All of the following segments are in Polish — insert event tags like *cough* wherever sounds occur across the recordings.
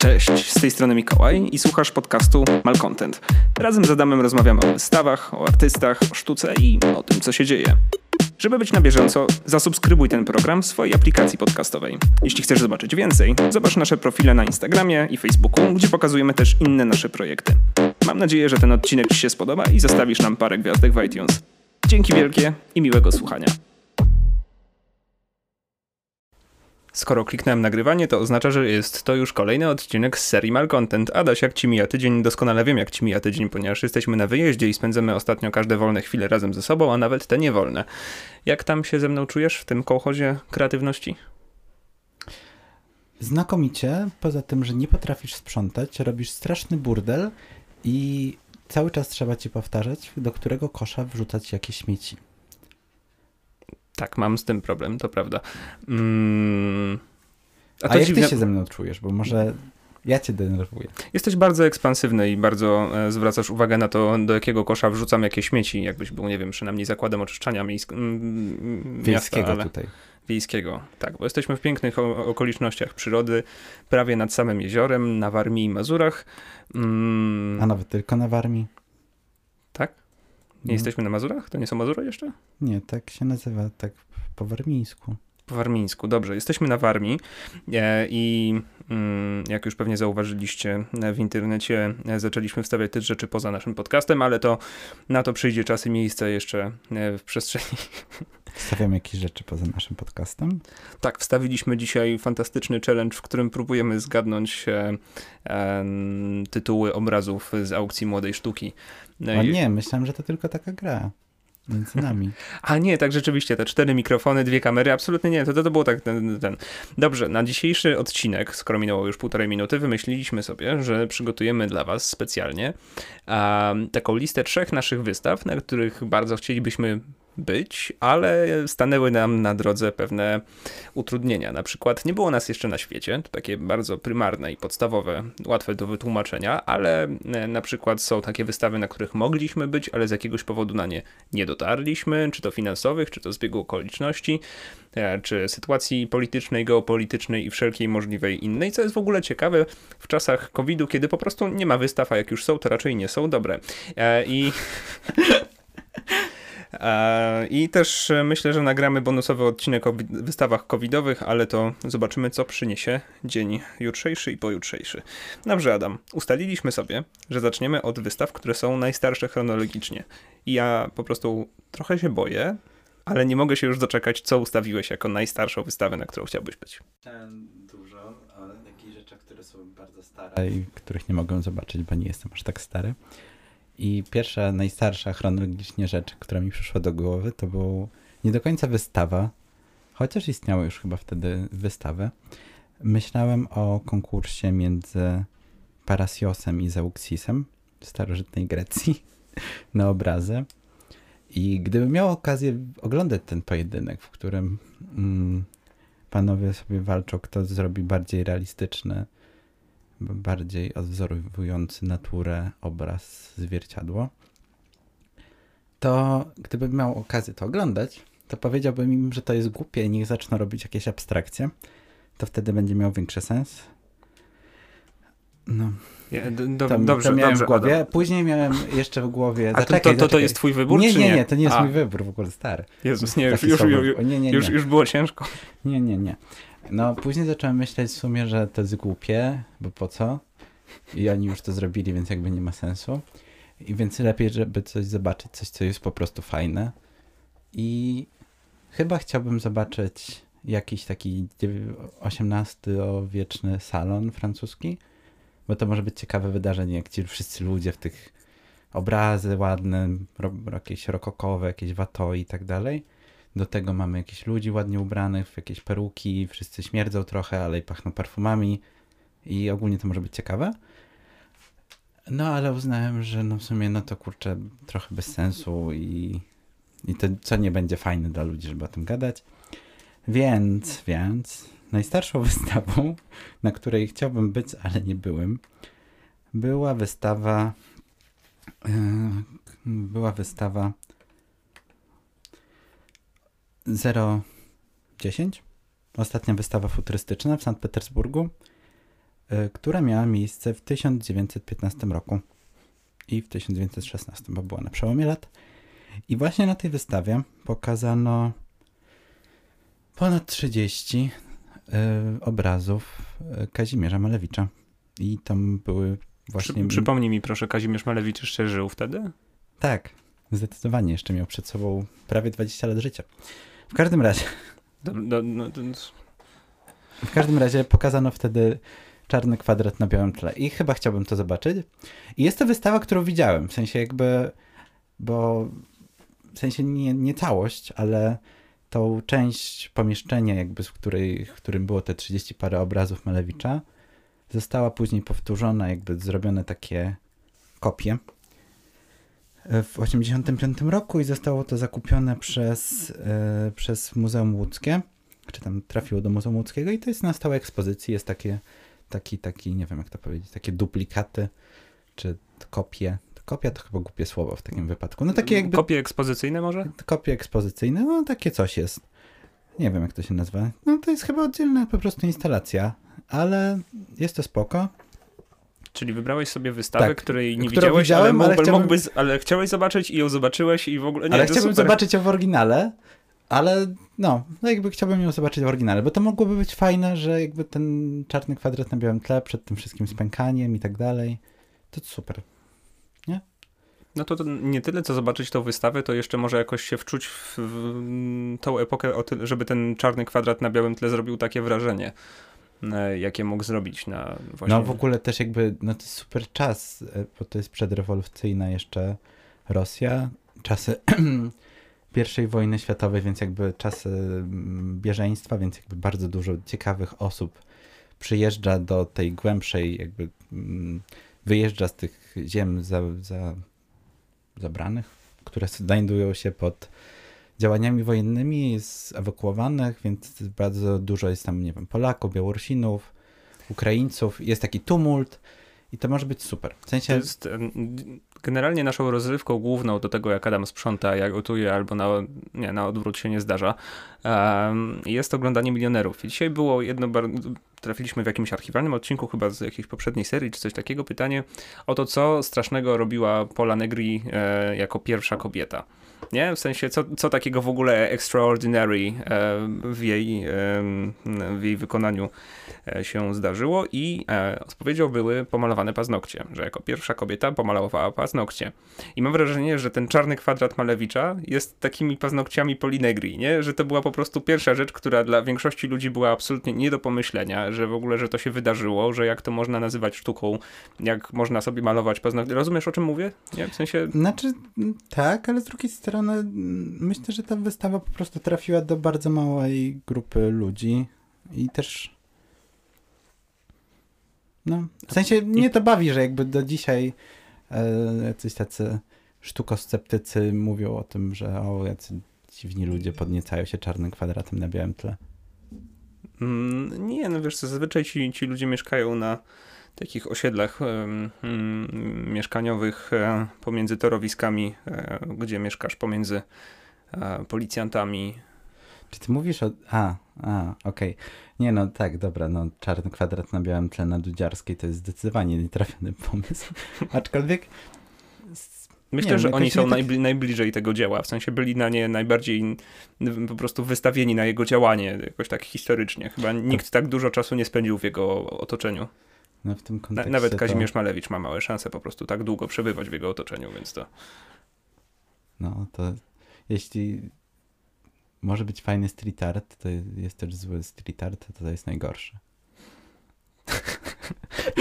Cześć, z tej strony Mikołaj i słuchasz podcastu Malcontent. Razem z Adamem rozmawiamy o wystawach, o artystach, o sztuce i o tym, co się dzieje. Żeby być na bieżąco, zasubskrybuj ten program w swojej aplikacji podcastowej. Jeśli chcesz zobaczyć więcej, zobacz nasze profile na Instagramie i Facebooku, gdzie pokazujemy też inne nasze projekty. Mam nadzieję, że ten odcinek Ci się spodoba i zostawisz nam parę gwiazdek w iTunes. Dzięki wielkie i miłego słuchania. Skoro kliknąłem nagrywanie, to oznacza, że jest to już kolejny odcinek z serii Malcontent. Adaś, jak ci mija tydzień? Doskonale wiem, jak ci mija tydzień, ponieważ jesteśmy na wyjeździe i spędzamy ostatnio każde wolne chwile razem ze sobą, a nawet te niewolne. Jak tam się ze mną czujesz w tym kołchozie kreatywności? Znakomicie, poza tym, że nie potrafisz sprzątać, robisz straszny burdel i cały czas trzeba ci powtarzać, do którego kosza wrzucać jakieś śmieci. Tak, mam z tym problem, to prawda. Mm, a, a jak dziwne... ty się ze mną czujesz? Bo może ja cię denerwuję. Jesteś bardzo ekspansywny i bardzo e, zwracasz uwagę na to, do jakiego kosza wrzucam jakieś śmieci, jakbyś był, nie wiem, przynajmniej zakładem oczyszczania miejsk- m- Wiejskiego miasta, ale... tutaj. Wiejskiego, tak, bo jesteśmy w pięknych o- okolicznościach przyrody, prawie nad samym jeziorem, na Warmii i Mazurach. Mm. A nawet tylko na Warmii? Nie jesteśmy na Mazurach? To nie są Mazury jeszcze? Nie, tak się nazywa, tak po warmińsku. Po warmińsku, dobrze. Jesteśmy na Warmii e, i mm, jak już pewnie zauważyliście w internecie, e, zaczęliśmy wstawiać te rzeczy poza naszym podcastem, ale to na to przyjdzie czas i miejsce jeszcze e, w przestrzeni. Wstawiamy jakieś rzeczy poza naszym podcastem? Tak, wstawiliśmy dzisiaj fantastyczny challenge, w którym próbujemy zgadnąć e, e, tytuły obrazów z aukcji młodej sztuki. No i... nie, myślałem, że to tylko taka gra między *laughs* nami. A nie, tak rzeczywiście, te cztery mikrofony, dwie kamery, absolutnie nie, to, to, to było tak ten, ten. Dobrze, na dzisiejszy odcinek, skoro minęło już półtorej minuty, wymyśliliśmy sobie, że przygotujemy dla was specjalnie um, taką listę trzech naszych wystaw, na których bardzo chcielibyśmy być, ale stanęły nam na drodze pewne utrudnienia. Na przykład nie było nas jeszcze na świecie, to takie bardzo prymarne i podstawowe, łatwe do wytłumaczenia, ale e, na przykład są takie wystawy, na których mogliśmy być, ale z jakiegoś powodu na nie nie dotarliśmy, czy to finansowych, czy to zbiegu okoliczności, e, czy sytuacji politycznej, geopolitycznej i wszelkiej możliwej innej, co jest w ogóle ciekawe w czasach COVID-u, kiedy po prostu nie ma wystaw, a jak już są, to raczej nie są dobre. E, I *laughs* I też e, myślę, że nagramy bonusowy odcinek o wystawach covidowych, ale to zobaczymy, co przyniesie dzień jutrzejszy i pojutrzejszy. Dobrze, Adam. Ustaliliśmy sobie, że zaczniemy od wystaw, które są najstarsze chronologicznie. I ja po prostu trochę się boję, ale nie mogę się już doczekać, co ustawiłeś jako najstarszą wystawę, na którą chciałbyś być. Chciałem dużo, o takich rzeczach, które są bardzo stare i których nie mogę zobaczyć, bo nie jestem aż tak stary. I pierwsza, najstarsza chronologicznie rzecz, która mi przyszła do głowy, to był nie do końca wystawa, chociaż istniały już chyba wtedy wystawy. Myślałem o konkursie między Parasiosem i Zeuxisem w starożytnej Grecji *laughs* na obrazy. I gdybym miał okazję oglądać ten pojedynek, w którym mm, panowie sobie walczą, kto zrobi bardziej realistyczny bardziej odwzorowujący naturę obraz zwierciadło, to gdybym miał okazję to oglądać, to powiedziałbym im, że to jest głupie i niech zaczną robić jakieś abstrakcje. To wtedy będzie miał większy sens. No. Ja, do, to, dobrze, to miałem dobrze, w głowie. Adam. Później miałem jeszcze w głowie. A zaczekaj, to, to, to jest twój wybór? Nie, nie, nie, nie, to nie jest A. mój wybór w ogóle stary. Jezus, nie, już, już, już, nie, nie, już, już było ciężko. Nie, nie, nie. No, później zacząłem myśleć w sumie, że to jest głupie, bo po co? I oni już to zrobili, więc jakby nie ma sensu. I więc lepiej, żeby coś zobaczyć, coś, co jest po prostu fajne. I chyba chciałbym zobaczyć jakiś taki XVIII-wieczny salon francuski, bo to może być ciekawe wydarzenie, jak ci wszyscy ludzie w tych obrazy ładne, jakieś rokokowe, jakieś watoi i tak dalej do tego mamy jakieś ludzi ładnie ubranych, w jakieś peruki, wszyscy śmierdzą trochę, ale i pachną perfumami i ogólnie to może być ciekawe. No ale uznałem, że no w sumie no to kurczę trochę bez sensu i, i to co nie będzie fajne dla ludzi, żeby o tym gadać. Więc, więc najstarszą *laughs* wystawą, na której chciałbym być, ale nie byłem, była wystawa yy, była wystawa 010. Ostatnia wystawa futurystyczna w Sankt Petersburgu. y, która miała miejsce w 1915 roku i w 1916, bo była na przełomie lat. I właśnie na tej wystawie pokazano ponad 30 y, obrazów y, Kazimierza Malewicza. I tam były właśnie... Przy, przypomnij mi proszę, Kazimierz Malewicz jeszcze żył wtedy? Tak, zdecydowanie. Jeszcze miał przed sobą prawie 20 lat życia. W każdym razie... Do, no, do, w każdym razie pokazano wtedy czarny kwadrat na białym tle i chyba chciałbym to zobaczyć. I jest to wystawa, którą widziałem, w sensie jakby, bo w sensie nie, nie całość, ale tą część pomieszczenia jakby, w, której, w którym było te 30 parę obrazów Malewicza, została później powtórzona, jakby zrobione takie kopie w 1985 roku i zostało to zakupione przez, e, przez Muzeum Łódzkie, czy tam trafiło do Muzeum Łódzkiego i to jest na stałej ekspozycji, jest takie, taki, taki, nie wiem jak to powiedzieć, takie duplikaty, czy kopie, kopia to chyba głupie słowo w takim wypadku, no takie jakby... Kopie ekspozycyjne może? Kopie ekspozycyjne, no takie coś jest. Nie wiem jak to się nazywa, no to jest chyba oddzielna po prostu instalacja, ale jest to spoko. Czyli wybrałeś sobie wystawę, Tak, której nie widziałeś, widziałem, ale, ale mógłby, chciałbym- ale chciałeś zobaczyć i ją zobaczyłeś i w ogóle... Nie, ale chciałbym super. zobaczyć ją w oryginale, ale no, no jakby chciałbym ją zobaczyć w oryginale, bo to mogłoby być fajne, że jakby ten czarny kwadrat na białym tle przed tym wszystkim spękaniem i tak dalej. To super. No to, to nie tyle, co zobaczyć tą wystawę, to jeszcze może jakoś się wczuć w, w tą epokę, żeby ten czarny kwadrat na białym tle zrobił takie wrażenie, jakie mógł zrobić na właśnie... No w ogóle też jakby, no to jest super czas, e, bo to jest przedrewolucyjna jeszcze Rosja, czasy *clears throat* pierwszej wojny światowej, więc jakby czasy mm, bieżeństwa, więc jakby bardzo dużo ciekawych osób przyjeżdża do tej głębszej jakby mm, wyjeżdża z tych ziem za, za, zabranych, które znajdują się pod działaniami wojennymi, jest ewakuowanych, więc bardzo dużo jest tam, nie wiem, Polaków, Białorusinów, Ukraińców, jest taki tumult i to może być super. W To sensie, jest em, generalnie naszą rozrywką główną do tego, jak Adam sprząta, jak gotuje, albo na, nie, na odwrót się nie zdarza, jest oglądanie milionerów. I dzisiaj było jedno, trafiliśmy w jakimś archiwalnym odcinku, chyba z jakiejś poprzedniej serii, czy coś takiego, pytanie o to, co strasznego robiła Paula Negri e, jako pierwsza kobieta. Nie? W sensie, co, co takiego w ogóle extraordinary e, w, jej, w jej wykonaniu e, się zdarzyło i e, odpowiedzią były pomalowane paznokcie, że jako pierwsza kobieta pomalowała paznokcie. I mam wrażenie, że ten czarny kwadrat Malewicza jest takimi paznokciami Polinegri, nie? Że to była po prostu pierwsza rzecz, która dla większości ludzi była absolutnie nie do pomyślenia, że w ogóle, że to się wydarzyło, że jak to można nazywać sztuką, jak można sobie malować paznokcie. Rozumiesz, o czym mówię? Nie? W sensie... znaczy tak, ale z drugiej strony m, myślę, że ta wystawa po prostu trafiła do bardzo małej grupy ludzi i też no, w sensie mnie to bawi, że jakby do dzisiaj e, jacyś tacy sztukosceptycy mówią o tym, że o, jacy dziwni ludzie podniecają się czarnym kwadratem na białym tle. Mm, nie, no wiesz, co, zazwyczaj ci, ci ludzie mieszkają na takich osiedlach mm, mieszkaniowych e, pomiędzy torowiskami, e, gdzie mieszkasz pomiędzy e, policjantami. Czy ty mówisz o... A, a, okej. Nie no, tak, dobra, no czarny kwadrat na białym tle na Dudziarskiej to jest zdecydowanie nietrafiony pomysł. *laughs* Aczkolwiek... Myślę, Nie, że oni są tak- najbli- najbliżej tego dzieła, w sensie byli na nie najbardziej po prostu wystawieni na jego działanie, jakoś tak historycznie. Chyba nikt tak dużo czasu nie spędził w jego otoczeniu. No w tym kontekście nawet to- Kazimierz Malewicz ma małe szanse po prostu tak długo przebywać w jego otoczeniu, więc to... No to jeśli może być fajny street art, to jest też zły street art, to to jest najgorsze. *laughs*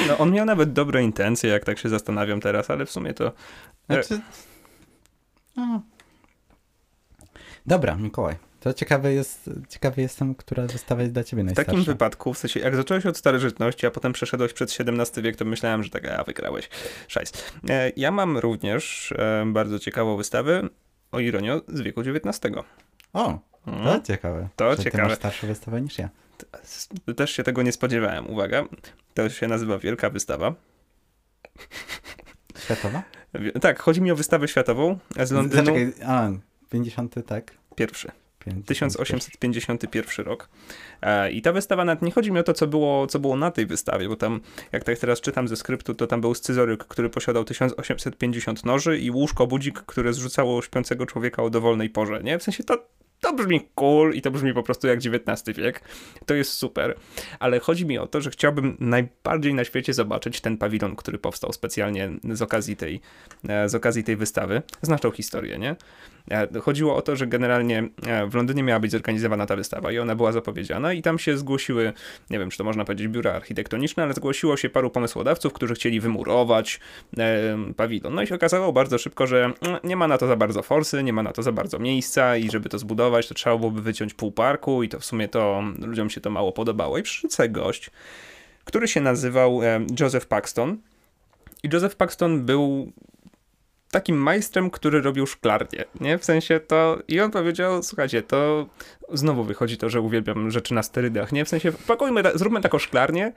No, on miał nawet dobre intencje, jak tak się zastanawiam teraz, ale w sumie to... Znaczy... No. Dobra, Mikołaj. To ciekawe jest, ciekawy jestem, która wystawa jest dla ciebie W najstarsza. takim wypadku, w sensie, jak zacząłeś od starożytności, a potem przeszedłeś przed XVII wiek, to myślałem, że tak, a wygrałeś. Szajs. E, Ja mam również e, bardzo ciekawą wystawę, o ironio, z wieku XIX. O, to Mhm. ciekawe. To że Ty ciekawe. masz starszą wystawę niż ja. Też się tego nie spodziewałem, uwaga. To się nazywa Wielka Wystawa. Światowa? Tak, chodzi mi o wystawę światową z Londynu. Zaczekaj, a, 50, tak? Pierwszy. 1851 rok. E, I ta wystawa, nawet nie chodzi mi o to, co było, co było na tej wystawie, bo tam, jak tak teraz czytam ze skryptu, to tam był scyzoryk, który posiadał 1850 noży i łóżko budzik, które zrzucało śpiącego człowieka o dowolnej porze, nie? W sensie to to brzmi cool i to brzmi po prostu jak XIX wiek. To jest super. Ale chodzi mi o to, że chciałbym najbardziej na świecie zobaczyć ten pawilon, który powstał specjalnie z okazji tej, e, z okazji tej wystawy. Znaczą historię, nie? E, chodziło o to, że generalnie e, w Londynie miała być zorganizowana ta wystawa i ona była zapowiedziana i tam się zgłosiły, nie wiem, czy to można powiedzieć biura architektoniczne, ale zgłosiło się paru pomysłodawców, którzy chcieli wymurować pawilon. No i się okazało bardzo szybko, że mm, nie ma na to za bardzo forsy, nie ma na to za bardzo miejsca i żeby to zbudować, to trzeba byłoby wyciąć pół parku i to w sumie to ludziom się to mało podobało. I przyszedł sobie gość, który się nazywał Joseph Paxton. I Joseph Paxton był takim majstrem, który robił szklarnię, nie? W sensie to... I on powiedział, słuchajcie, to znowu wychodzi to, że uwielbiam rzeczy na sterydach, nie? W sensie pakujmy, zróbmy taką szklarnię,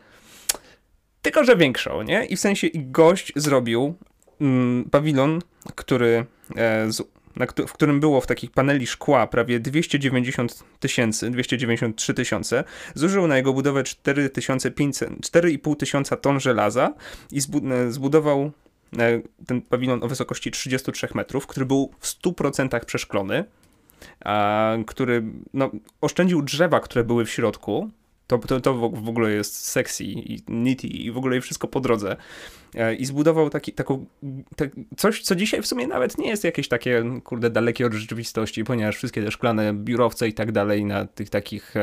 tylko że większą, nie? I w sensie i gość zrobił mm, pawilon, który e, z w którym było w takich paneli szkła prawie 290 tysięcy, 293 tysiące, zużył na jego budowę 4,5 tysiąca ton żelaza i zbudował e, ten pawilon o wysokości 33 metrów, który był w 100% przeszklony, a, który no, oszczędził drzewa, które były w środku, to, to, to w ogóle jest sexy i nitty i w ogóle wszystko po drodze. E, I zbudował taki, taką, tak, coś, co dzisiaj w sumie nawet nie jest jakieś takie, kurde, dalekie od rzeczywistości, ponieważ wszystkie te szklane biurowce i tak dalej na tych takich,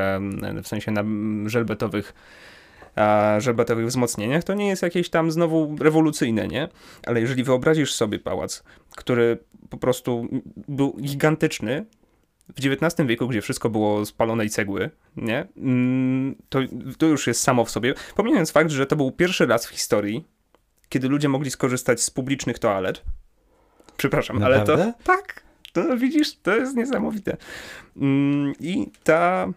w sensie na żelbetowych żelbetowych wzmocnieniach, to nie jest jakieś tam znowu rewolucyjne, nie? Ale jeżeli wyobrazisz sobie pałac, który po prostu był gigantyczny, w XIX wieku, gdzie wszystko było z palonej cegły, nie? Mm, to, to już jest samo w sobie. Pomijając fakt, że to był pierwszy raz w historii, kiedy ludzie mogli skorzystać z publicznych toalet. Przepraszam, Naprawdę? ale to. Tak. To widzisz, to jest niesamowite. Mm, I ta.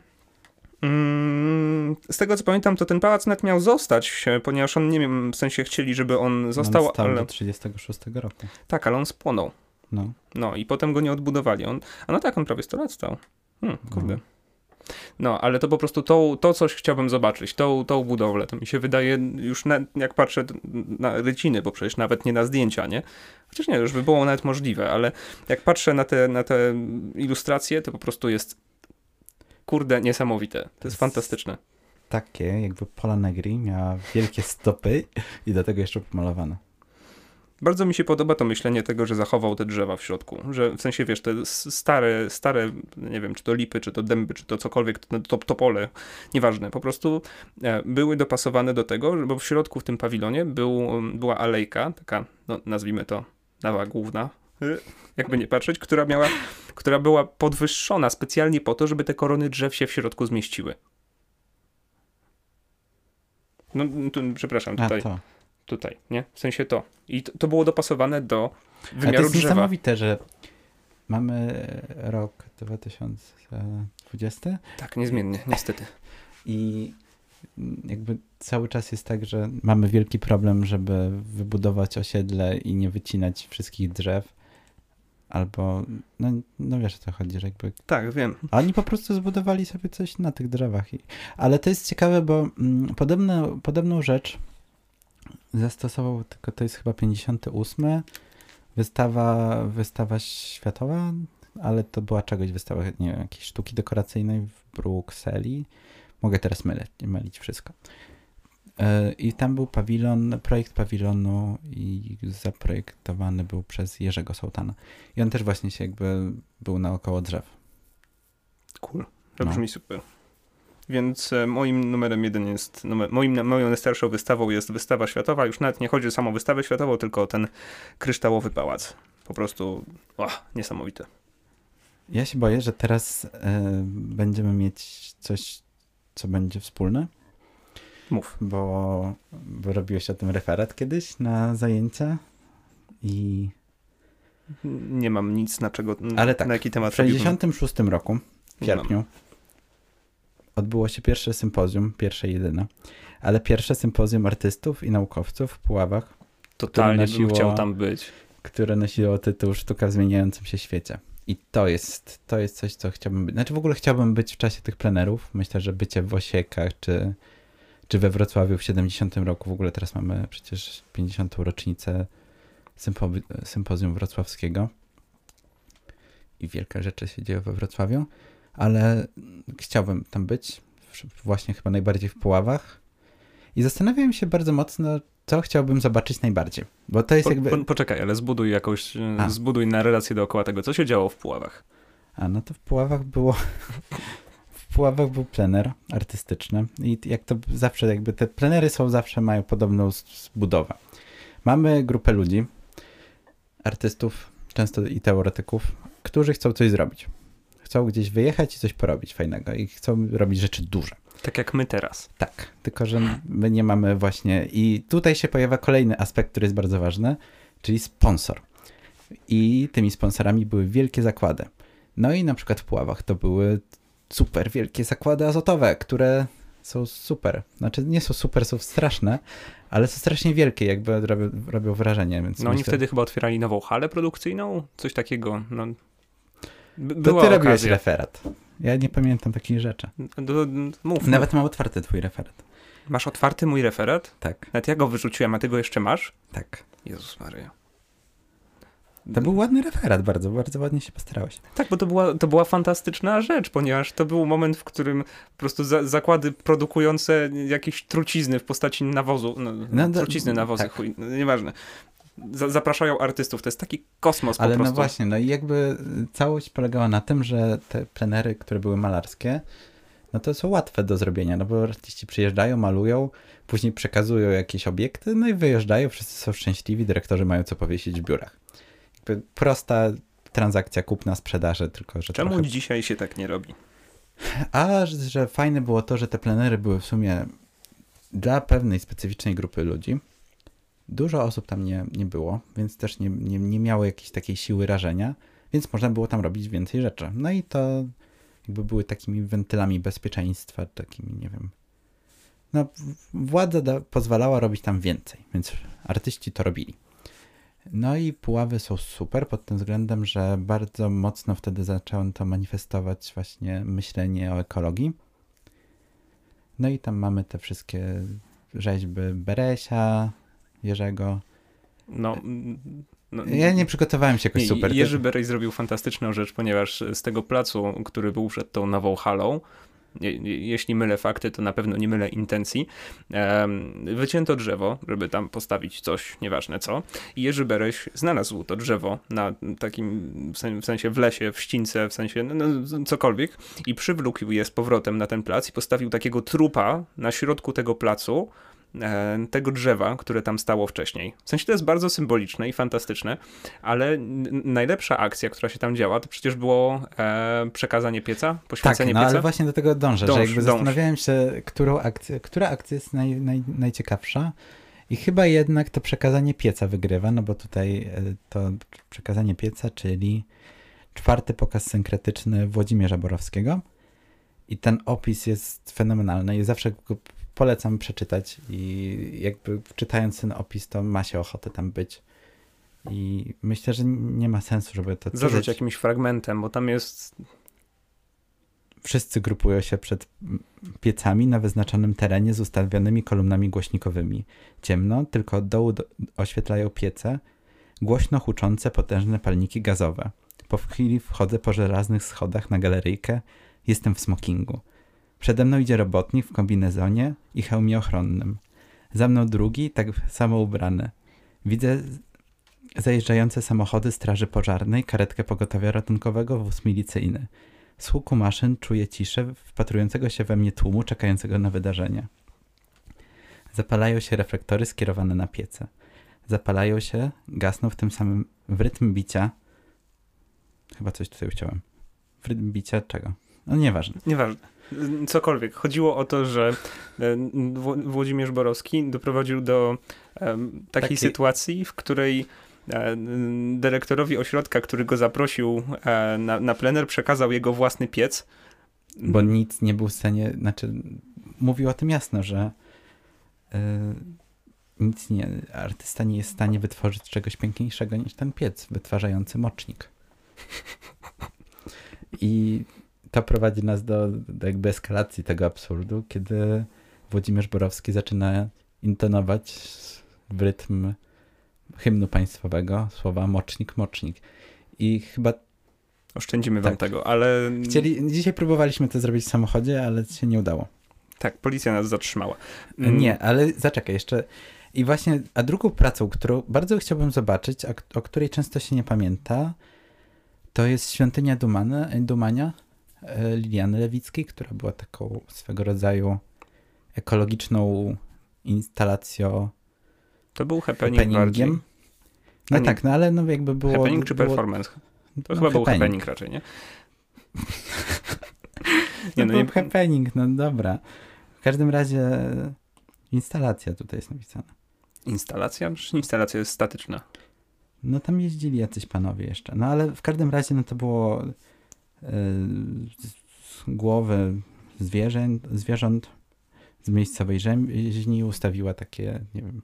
Mm, z tego co pamiętam, to ten pałac nawet miał zostać, ponieważ on, nie wiem, w sensie chcieli, żeby on został. On stał ale... do 36 roku. Tak, ale on spłonął. No. No i potem go nie odbudowali. On, a no tak, on prawie 100 lat stał. Hmm, kurde. No. no. ale to po prostu to, to coś chciałbym zobaczyć, tą, tą budowlę. To mi się wydaje już, na, jak patrzę na ryciny, bo przecież nawet nie na zdjęcia, nie? Chociaż nie, już by było nawet możliwe, ale jak patrzę na te, na te ilustracje, to po prostu jest kurde niesamowite. To jest fantastyczne. Takie, jakby Pola Negri miała wielkie stopy i do tego jeszcze pomalowane. Bardzo mi się podoba to myślenie tego, że zachował te drzewa w środku, że w sensie, wiesz, te stare, stare, nie wiem, czy to lipy, czy to dęby, czy to cokolwiek, to, to pole, nieważne, po prostu e, były dopasowane do tego, bo w środku w tym pawilionie był, była alejka, taka, no, nazwijmy to, nawa główna, y, jakby nie patrzeć, która miała, która była podwyższona specjalnie po to, żeby te korony drzew się w środku zmieściły. No, tu, przepraszam, tutaj. Tutaj, nie? W sensie to. I to, to było dopasowane do wymiaru Ale to jest drzewa. niesamowite, że mamy rok 2020. Tak, niezmiennie, niestety. I jakby cały czas jest tak, że mamy wielki problem, żeby wybudować osiedle i nie wycinać wszystkich drzew. Albo, no, no wiesz o co chodzi, że jakby... Tak, wiem. A oni po prostu zbudowali sobie coś na tych drzewach. I... Ale to jest ciekawe, bo mm, podobno, podobną rzecz zastosował, tylko to jest chyba 58. Wystawa, wystawa światowa, ale to była czegoś wystawa, nie wiem, jakiejś sztuki dekoracyjnej w Brukseli. Mogę teraz mylić, mylić wszystko. E, I tam był pawilon, projekt pawilonu i zaprojektowany był przez Jerzego Sołtana. I on też właśnie się jakby był naokoło drzew. Cool. To brzmi no. super. Więc e, moim numerem jeden jest, numer, moim, moją najstarszą wystawą jest wystawa światowa. Już nawet nie chodzi o samą wystawę światową, tylko o ten kryształowy pałac. Po prostu oh, niesamowite. Ja się boję, że teraz y, będziemy mieć coś, co będzie wspólne. Mów. Bo, bo robiłeś o tym referat kiedyś na zajęcia i... Nie mam nic na czego, Ale tak, na jaki temat w 66 roku, w sierpniu, odbyło się pierwsze sympozjum, pierwsze jedyne, ale pierwsze sympozjum artystów i naukowców w Puławach. Totalnie nosiło, bym chciał tam być. Które nosiło tytuł Sztuka w zmieniającym się świecie. I to jest, to jest coś, co chciałbym być. Znaczy w ogóle chciałbym być w czasie tych plenerów. Myślę, że bycie w Osiekach czy, czy we Wrocławiu w 70 roku, w ogóle teraz mamy przecież 50. rocznicę sympo sympozjum wrocławskiego i wielkie rzeczy się dzieją we Wrocławiu, ale chciałbym tam być, właśnie chyba najbardziej w Puławach i zastanawiam się bardzo mocno, co chciałbym zobaczyć najbardziej, bo to jest po, jakby... Po, poczekaj, ale zbuduj jakąś, A. zbuduj na relację dookoła tego, co się działo w Puławach. A, no to w Puławach było... *laughs* w Puławach był plener artystyczny i jak to zawsze, jakby te plenery są zawsze, mają podobną zbudowę. Mamy grupę ludzi, artystów, często i teoretyków, którzy chcą coś zrobić. Chcą gdzieś wyjechać i coś porobić fajnego i chcą robić rzeczy duże. Tak jak my teraz. Tak, tylko że my nie mamy właśnie. I tutaj się pojawia kolejny aspekt, który jest bardzo ważny, czyli sponsor. I tymi sponsorami były wielkie zakłady. No i na przykład w Puławach to były super wielkie zakłady azotowe, które są super. Znaczy nie są super, są straszne, ale są strasznie wielkie, jakby robią, robią wrażenie. Więc no myślę... oni wtedy chyba otwierali nową halę produkcyjną, coś takiego. No, była to ty okazja. robiłeś referat. Ja nie pamiętam takich rzeczy. Do, mów, Nawet mam otwarty twój referat. Masz otwarty mój referat? Tak. Nawet ja go wyrzuciłem, a ty go jeszcze masz? Tak. Jezus Maria. To był ładny referat, bardzo, bardzo ładnie się postarałeś. Tak, bo to była, to była fantastyczna rzecz, ponieważ to był moment, w którym po prostu za, zakłady produkujące jakieś trucizny w postaci nawozu, no, no, trucizny, nawozy, tak. chuj, no, nieważne, zapraszają artystów. To jest taki kosmos Ale po no prostu. no właśnie, no i jakby całość polegała na tym, że te plenery, które były malarskie, no to są łatwe do zrobienia, no bo artyści przyjeżdżają, malują, później przekazują jakieś obiekty, no i wyjeżdżają, wszyscy są szczęśliwi, dyrektorzy mają co powiesić w biurach. Jakby prosta transakcja kupna, sprzedaży, tylko że Czemu trochę... dzisiaj się tak nie robi? A, że, że fajne było to, że te plenery były w sumie dla pewnej specyficznej grupy ludzi, Dużo osób tam nie, nie było, więc też nie, nie, nie miało jakiejś takiej siły rażenia, więc można było tam robić więcej rzeczy. No i to jakby były takimi wentylami bezpieczeństwa, takimi, nie wiem. No, władza da, pozwalała robić tam więcej, więc artyści to robili. No i Puławy są super pod tym względem, że bardzo mocno wtedy zacząłem to manifestować właśnie myślenie o ekologii. No i tam mamy te wszystkie rzeźby Beresia, Jerzego. No, no, ja nie przygotowałem się jakoś nie, super. Jerzy Berej zrobił fantastyczną rzecz, ponieważ z tego placu, który był przed tą nową halą, jeśli mylę fakty, to na pewno nie mylę intencji. Wycięto drzewo, żeby tam postawić coś, nieważne co. I Jerzy Bereś znalazł to drzewo na takim, w sensie w lesie, w ścince, w sensie no, no, cokolwiek i przywlókł je z powrotem na ten plac i postawił takiego trupa na środku tego placu, E, tego drzewa, które tam stało wcześniej. W sensie to jest bardzo symboliczne i fantastyczne, ale najlepsza akcja, która się tam działa, to przecież było e, przekazanie pieca, poświęcenie tak, no, pieca. ale właśnie do tego dążę, dąż, że jakby dąż. zastanawiałem się, którą akcję, która akcja jest naj, naj, najciekawsza i chyba jednak to przekazanie pieca wygrywa, no bo tutaj e, to przekazanie pieca, czyli czwarty pokaz synkretyczny Włodzimierza Borowskiego i ten opis jest fenomenalny i zawsze go polecam przeczytać i jakby czytając ten opis, to ma się ochotę tam być. I myślę, że nie ma sensu, żeby to Zarzuć jakimś fragmentem, bo tam jest... Wszyscy grupują się przed piecami na wyznaczonym terenie z ustawionymi kolumnami głośnikowymi. Ciemno, tylko od dołu do... oświetlają piece, głośno huczące potężne palniki gazowe. Po chwili wchodzę po żelaznych schodach na galeryjkę, jestem w smokingu. Przede mną idzie robotnik w kombinezonie i hełmie ochronnym. Za mną drugi, tak samo ubrany. Widzę zajeżdżające samochody straży pożarnej, karetkę pogotowia ratunkowego, wóz milicyjny. Z huku maszyn czuję ciszę wpatrującego się we mnie tłumu czekającego na wydarzenie. Zapalają się reflektory skierowane na piece. Zapalają się, gasną w tym samym w rytm bicia. Chyba coś tutaj chciałem. W rytm bicia czego? No nieważne. Nieważne cokolwiek. Chodziło o to, że e, Włodzimierz Borowski doprowadził do takiej Taki... sytuacji, w której e, dyrektorowi ośrodka, który go zaprosił e, na, na plener, przekazał jego własny piec. Bo nic nie był w stanie, znaczy mówił o tym jasno, że nic nie, artysta nie jest w stanie wytworzyć czegoś piękniejszego niż ten piec wytwarzający mocznik. I to prowadzi nas do, do jakby eskalacji tego absurdu, kiedy Włodzimierz Borowski zaczyna intonować w rytm hymnu państwowego słowa mocznik, mocznik. I chyba Oszczędzimy wam Tak. tego, ale chcieli, dzisiaj próbowaliśmy to zrobić w samochodzie, ale się nie udało. tak, policja nas zatrzymała. Mm, Nie, ale zaczekaj jeszcze. I właśnie, a drugą pracą, którą bardzo chciałbym zobaczyć, a, o której często się nie pamięta, to jest Świątynia Dumana, Dumania Liliany Lewickiej, która była taką swego rodzaju ekologiczną instalacją To był happening bardziej. happeningiem. No A nie- tak, no ale no jakby było... Happening czy było, performance? To no, chyba był happening raczej, nie? *laughs* Nie, no no, nie- happening, no dobra. W każdym razie instalacja tutaj jest napisana. Instalacja? Przecież instalacja jest statyczna. No tam jeździli jacyś panowie jeszcze. No ale w każdym razie no to było głowy zwierzęt, zwierząt z miejscowej rzeźni ustawiła takie, nie wiem,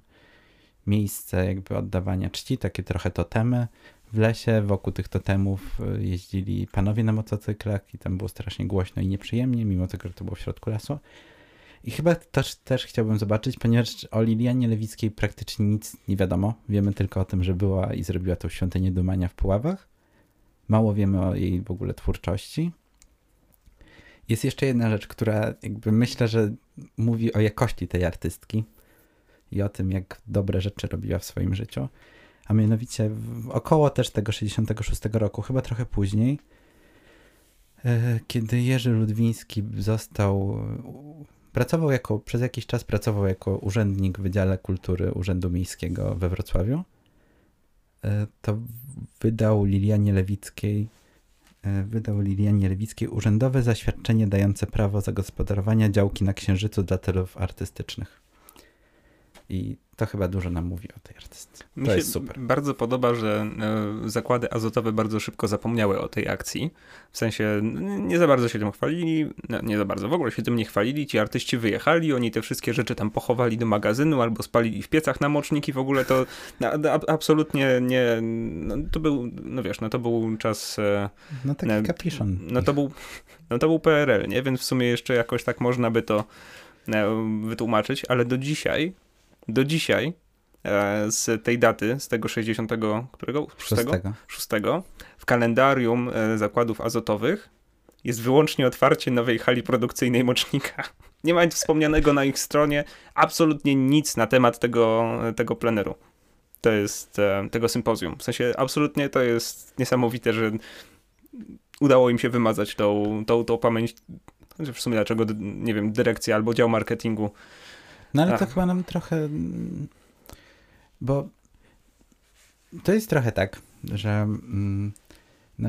miejsce jakby oddawania czci, takie trochę totemy w lesie. Wokół tych totemów y, jeździli panowie na motocyklach i tam było strasznie głośno i nieprzyjemnie, mimo tego, że to było w środku lasu. I chyba też, też chciałbym zobaczyć, ponieważ o Lilianie Lewickiej praktycznie nic nie wiadomo. Wiemy tylko o tym, że była i zrobiła tą świątynię Dumania w Puławach. Mało wiemy o jej w ogóle twórczości. Jest jeszcze jedna rzecz, która jakby myślę, że mówi o jakości tej artystki i o tym, jak dobre rzeczy robiła w swoim życiu. A mianowicie około też tego 66 roku, chyba trochę później, e, kiedy Jerzy Ludwiński został Pracował jako, przez jakiś czas pracował jako urzędnik w Wydziale Kultury Urzędu Miejskiego we Wrocławiu. E, To wydał Lilianie Lewickiej e, wydał Lilianie Lewickiej urzędowe zaświadczenie dające prawo zagospodarowania działki na Księżycu dla celów artystycznych. I to chyba dużo nam mówi o tej artystce. Mi To się jest super. bardzo podoba, że e, zakłady azotowe bardzo szybko zapomniały o tej akcji. W sensie nie za bardzo się tym chwalili, no, nie za bardzo, w ogóle się tym nie chwalili. Ci artyści wyjechali, oni te wszystkie rzeczy tam pochowali do magazynu albo spalili w piecach na moczniki. W ogóle to no, absolutnie nie. No, to był, no wiesz, no to był czas. e, No taki no, kapiszon. No to był, no to był PRL, nie? Więc w sumie jeszcze jakoś tak można by to e, wytłumaczyć, ale do dzisiaj, do dzisiaj e, z tej daty, z tego 60, którego? 6? Szóstego. 6 w kalendarium e, zakładów azotowych jest wyłącznie otwarcie nowej hali produkcyjnej mocznika. *laughs* Nie ma nic wspomnianego na ich stronie, absolutnie nic na temat tego, tego pleneru. To jest e, tego sympozjum. W sensie absolutnie to jest niesamowite, że udało im się wymazać tą, tą, tą pamięć. Chociaż W sumie dlaczego, nie wiem, dyrekcja albo dział marketingu. No ale to Ach. chyba nam trochę. mm, Bo to jest trochę tak, że mm, no,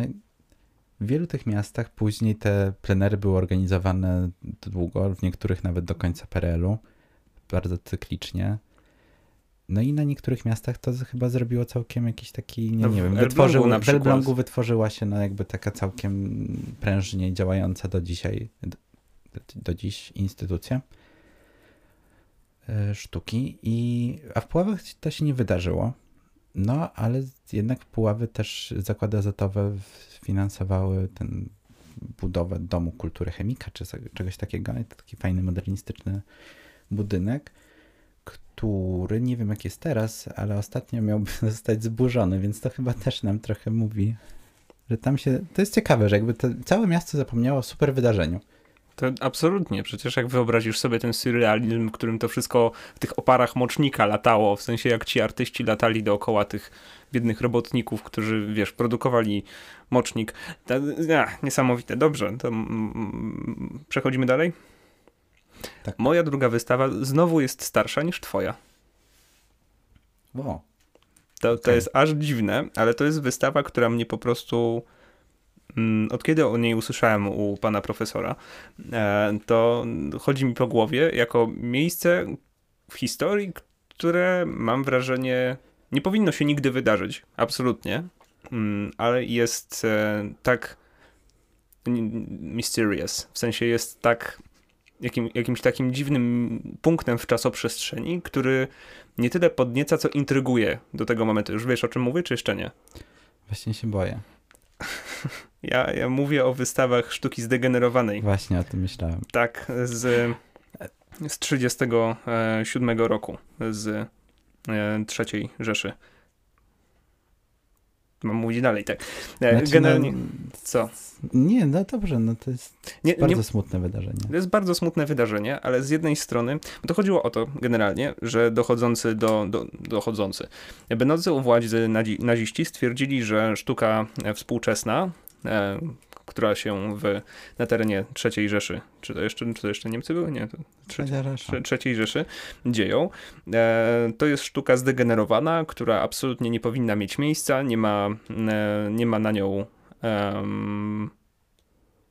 w wielu tych miastach później te plenery były organizowane długo, w niektórych nawet do końca PRL-u, bardzo cyklicznie. No i na niektórych miastach to chyba zrobiło całkiem jakiś taki, nie, No w nie wiem, Elblągu wytworzył, na w przykład. Elblągu wytworzyła się no jakby taka całkiem prężnie działająca do dzisiaj, do, do dziś instytucja sztuki, i, a w Puławach to się nie wydarzyło. No, ale jednak Puławy też zakłady azotowe finansowały ten budowę Domu Kultury Chemika, czy czegoś takiego. I to taki fajny, modernistyczny budynek, który nie wiem jak jest teraz, ale ostatnio miałby *laughs* zostać zburzony, więc to chyba też nam trochę mówi, że tam się... To jest ciekawe, że jakby to całe miasto zapomniało o super wydarzeniu. To absolutnie, przecież jak wyobrazisz sobie ten surrealizm, w którym to wszystko w tych oparach mocznika latało, w sensie jak ci artyści latali dookoła tych biednych robotników, którzy, wiesz, produkowali mocznik. To, ja, niesamowite. Dobrze, to mm, przechodzimy dalej. Tak. Moja druga wystawa znowu jest starsza niż twoja. Wow. To, to Okej. jest aż dziwne, ale to jest wystawa, która mnie po prostu. Mm, Od kiedy o niej usłyszałem u pana profesora, e, to chodzi mi po głowie jako miejsce w historii, które mam wrażenie nie powinno się nigdy wydarzyć. Absolutnie. Mm, Ale jest e, tak mysterious. W sensie jest tak jakim, jakimś takim dziwnym punktem w czasoprzestrzeni, który nie tyle podnieca, co intryguje do tego momentu. Już wiesz, o czym mówię, czy jeszcze nie? Właśnie się boję. Ja, ja mówię o wystawach sztuki zdegenerowanej. Właśnie o tym myślałem. Tak, z, z 37 roku, z e, trzeciej Rzeszy. Mam mówić dalej, tak. E, Znaczy, Generalnie, no, co? nie, no dobrze, no to jest Nie, bardzo nie, smutne wydarzenie. to jest bardzo smutne wydarzenie, ale z jednej strony, bo to chodziło o to generalnie, że dochodzący do, do dochodzący, będący u władzy nadzi- naziści stwierdzili, że sztuka współczesna, e, która się w, na terenie III Rzeszy, czy to jeszcze, czy to jeszcze Niemcy były? Nie, to trzecia, Przepraszam. trze- III Rzeszy dzieją. E, to jest sztuka zdegenerowana, która absolutnie nie powinna mieć miejsca, nie ma, e, nie ma na nią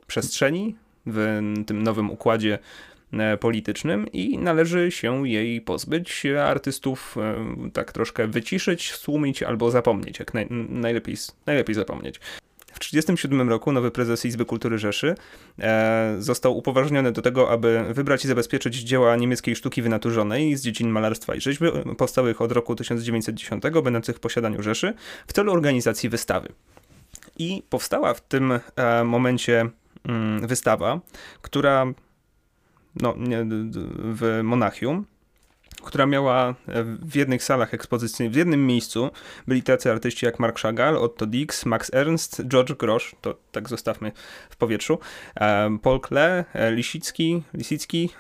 przestrzeni w tym nowym układzie e, politycznym i należy się jej pozbyć, artystów e, tak troszkę wyciszyć, stłumić albo zapomnieć, jak naj, najlepiej, najlepiej zapomnieć. W 1937 roku nowy prezes Izby Kultury Rzeszy e, został upoważniony do tego, aby wybrać i zabezpieczyć dzieła niemieckiej sztuki wynaturzonej z dziedzin malarstwa i rzeźby powstałych od roku 1910, będących w posiadaniu Rzeszy, w celu organizacji wystawy. I powstała w tym e, momencie mm, wystawa, która no, w Monachium, która miała e, w jednych salach ekspozycyjnych, w jednym miejscu byli tacy artyści jak Mark Chagall, Otto Dix, Max Ernst, George Grosz, to tak zostawmy w powietrzu, e, Paul Klee, e, Lisicki, Lisicki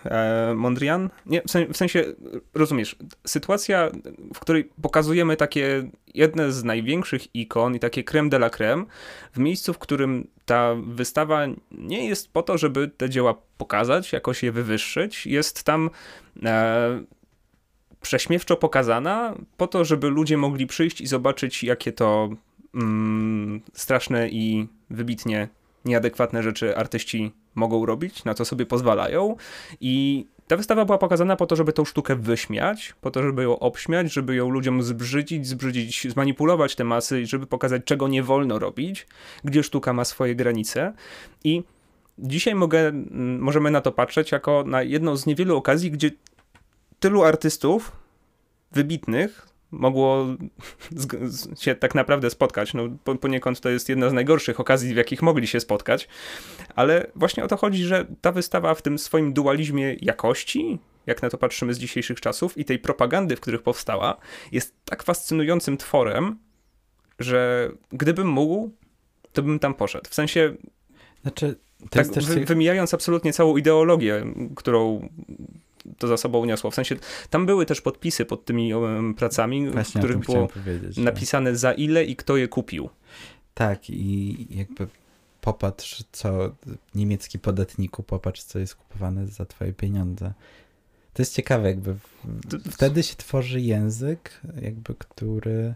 Mondrian. Nie, w sen- w sensie, rozumiesz, sytuacja, w której pokazujemy takie jedne z największych ikon i takie creme de la creme w miejscu, w którym ta wystawa nie jest po to, żeby te dzieła pokazać, jakoś je wywyższyć. Jest tam prześmiewczo pokazana po to, żeby ludzie mogli przyjść i zobaczyć, jakie to mm, straszne i wybitnie nieadekwatne rzeczy artyści mogą robić, na co sobie pozwalają. I ta wystawa była pokazana po to, żeby tą sztukę wyśmiać, po to, żeby ją obśmiać, żeby ją ludziom zbrzydzić, zbrzydzić, zmanipulować te masy, i żeby pokazać, czego nie wolno robić, gdzie sztuka ma swoje granice. I dzisiaj mogę, mm, możemy na to patrzeć jako na jedną z niewielu okazji, gdzie tylu artystów wybitnych mogło *laughs* się tak naprawdę spotkać. No, po- poniekąd to jest jedna z najgorszych okazji, w jakich mogli się spotkać, ale właśnie o to chodzi, że ta wystawa w tym swoim dualizmie jakości, jak na to patrzymy z dzisiejszych czasów, i tej propagandy, w których powstała, jest tak fascynującym tworem, że gdybym mógł, to bym tam poszedł. W sensie Znaczy, tak, wy, wymijając absolutnie całą ideologię, którą to za sobą uniosło. W sensie tam były też podpisy pod tymi em, pracami, w Właśnie o których było napisane za ile i kto je kupił. Tak, i jakby popatrz, co niemiecki podatniku, popatrz, co jest kupowane za twoje pieniądze. To jest ciekawe, jakby w- wtedy się tworzy język, jakby, który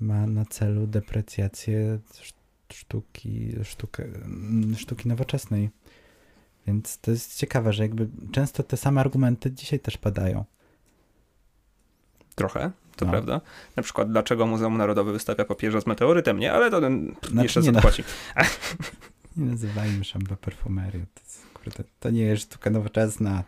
ma na celu deprecjację sz- sztuki, sztukę, mm, sztuki nowoczesnej. Więc to jest ciekawe, że jakby często te same argumenty dzisiaj też padają. Trochę, to No. prawda. Na przykład, dlaczego Muzeum Narodowe wystawia papieża z meteorytem? Nie, ale to ten Znaczy, jeszcze nie no. zapłaci. *laughs* Nie nazywajmy szamba perfumerią. To, jest, kurde, to nie jest sztuka nowoczesna.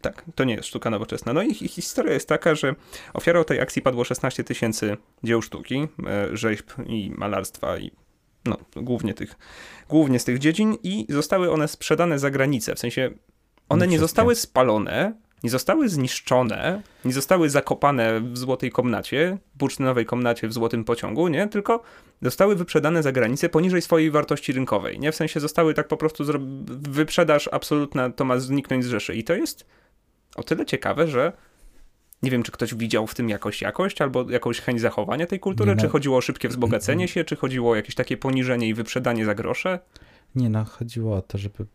Tak, to nie jest sztuka nowoczesna. No i hi- historia jest taka, że ofiarą tej akcji padło 16 tysięcy dzieł sztuki, e, rzeźb i malarstwa i no, głównie, tych, głównie z tych dziedzin i zostały one sprzedane za granicę. W sensie one Nie nie zostały spalone, nie zostały zniszczone, nie zostały zakopane w złotej komnacie, bursztynowej komnacie w złotym pociągu, nie? Tylko zostały wyprzedane za granicę poniżej swojej wartości rynkowej, nie? W sensie zostały tak po prostu, wyprzedaż absolutna, to ma zniknąć z Rzeszy. I to jest o tyle ciekawe, że nie wiem, czy ktoś widział w tym jakoś jakość, albo jakąś chęć zachowania tej kultury, Nie, no. czy chodziło o szybkie wzbogacenie się, czy chodziło o jakieś takie poniżenie i wyprzedanie za grosze. Nie no, chodziło o to, żeby.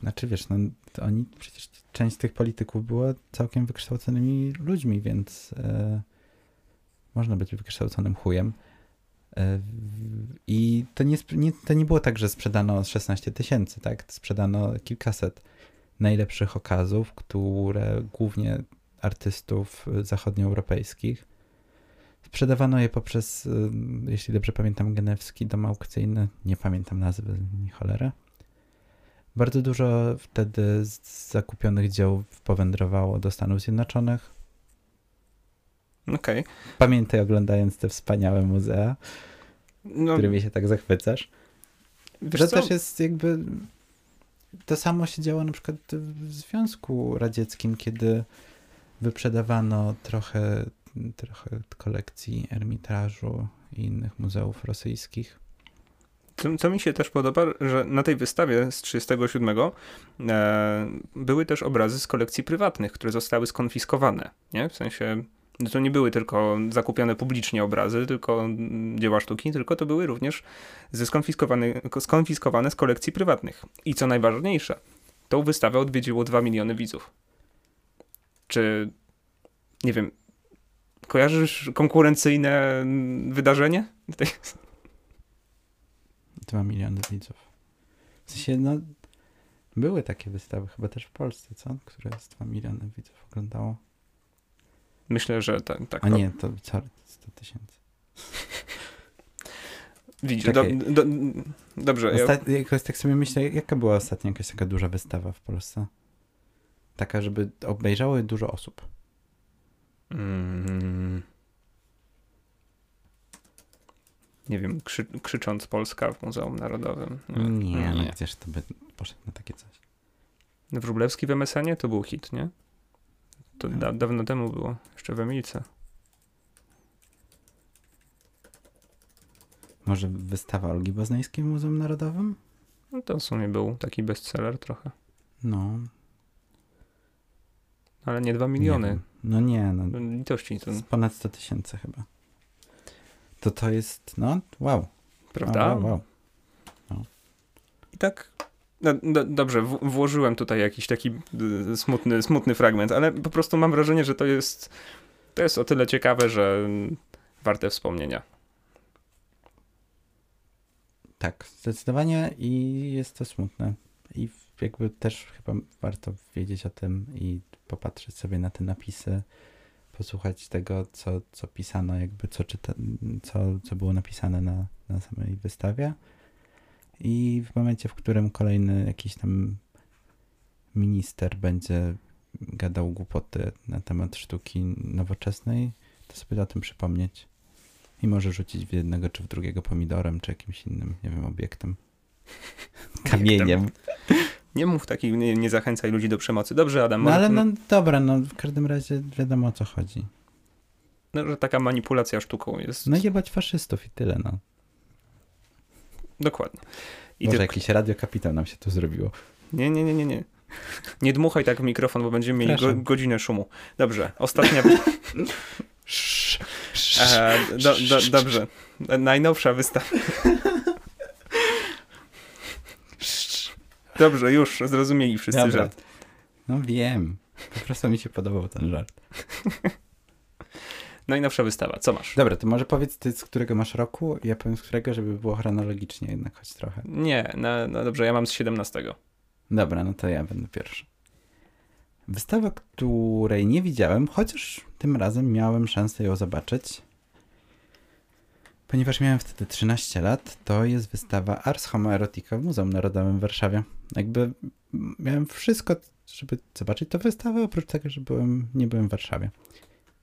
Znaczy wiesz, no, oni przecież część z tych polityków była całkiem wykształconymi ludźmi, więc e, można być wykształconym chujem. E, I to nie, nie, to nie było tak, że sprzedano 16 tysięcy, tak? Sprzedano kilkaset najlepszych okazów, które głównie artystów y, zachodnioeuropejskich. Sprzedawano je poprzez, y, jeśli dobrze pamiętam, genewski dom aukcyjny. Nie pamiętam nazwy, ni cholera. Bardzo dużo wtedy z zakupionych dzieł powędrowało do Stanów No, którymi się tak zachwycasz. To co? też jest jakby. To samo się działo na przykład w Związku Radzieckim, kiedy wyprzedawano trochę, trochę kolekcji Ermitażu i innych muzeów rosyjskich. Co, co mi się też podoba, że na tej wystawie z 37 e, były też obrazy z kolekcji prywatnych, które zostały skonfiskowane. Nie? W sensie no to nie były tylko zakupione publicznie obrazy, tylko dzieła sztuki, tylko to były również skonfiskowane, skonfiskowane z kolekcji prywatnych. I co najważniejsze, tą wystawę odwiedziło 2 miliony widzów. Czy, nie wiem, kojarzysz konkurencyjne wydarzenie? 2 miliony widzów. W sensie, no. Były takie wystawy, chyba też w Polsce, co? Które z 2 miliony widzów oglądało. Myślę, że tak. tak A nie, to sorry, 100 tysięcy. Widzisz, do, do, dobrze. Ja, Ostat... Jakoś tak sobie myślę, jaka była ostatnia jakaś taka duża wystawa w Polsce? Taka, żeby obejrzało je dużo osób. mm, nie wiem, krzy, krzycząc Polska w Muzeum Narodowym. Nie, no gdzież to by poszedł na takie coś. Wróblewski w MSN-ie to był hit, nie? To da, dawno temu było, jeszcze w Emilce. Może wystawa Olgi Boznańskiej w Muzeum Narodowym? No to w sumie był taki bestseller trochę. No. Ale nie dwa nie miliony. wiem. No nie, no. No, Litości to, Ponad 100 tysięcy chyba. To to jest, no, wow. prawda? Wow, wow, wow. I tak. No, do, dobrze, włożyłem tutaj jakiś taki y, smutny, smutny fragment, ale po prostu mam wrażenie, że to jest, to jest o tyle ciekawe, że warte wspomnienia. Tak, zdecydowanie i jest to smutne. I jakby też chyba warto wiedzieć o tym i popatrzeć sobie na te napisy, posłuchać tego, co, co pisano, jakby co, czyta, co, co było napisane na, na samej wystawie. I w momencie, w którym kolejny jakiś tam minister będzie gadał głupoty na temat sztuki nowoczesnej, to sobie o tym przypomnieć. I może rzucić w jednego czy w drugiego pomidorem, czy jakimś innym, nie wiem, obiektem. *laughs* Kamieniem. Nie mów takich, nie, nie zachęcaj ludzi do przemocy. Dobrze, Adam, No ale no, no dobra, no w każdym razie wiadomo o co chodzi. no, że taka manipulacja sztuką jest. No jebać faszystów i tyle, no. Dokładnie. I Może ty... jakiś radiokapitał nam się tu zrobiło. Nie, nie, nie, nie, nie. Nie dmuchaj tak w mikrofon, bo będziemy mieli go, godzinę szumu. Dobrze, ostatnia. E, *laughs* do, do, dobrze. Najnowsza wystawa. *laughs* Dobrze, już zrozumieli wszyscy Dobra. żart. No wiem. Po prostu mi się podobał ten żart. Najnowsza wystawa, co masz? Dobra, to może powiedz ty, z którego masz roku, ja powiem z którego, żeby było chronologicznie jednak choć trochę. Nie, no, no dobrze, ja mam z 17. Dobra, no to ja będę pierwszy. Wystawa, której nie widziałem, chociaż tym razem miałem szansę ją zobaczyć. Ponieważ miałem wtedy 13 lat, to jest wystawa Ars Homoerotica w Muzeum Narodowym w Warszawie. Jakby miałem wszystko, żeby zobaczyć tę wystawę, oprócz tego, że byłem, nie byłem w Warszawie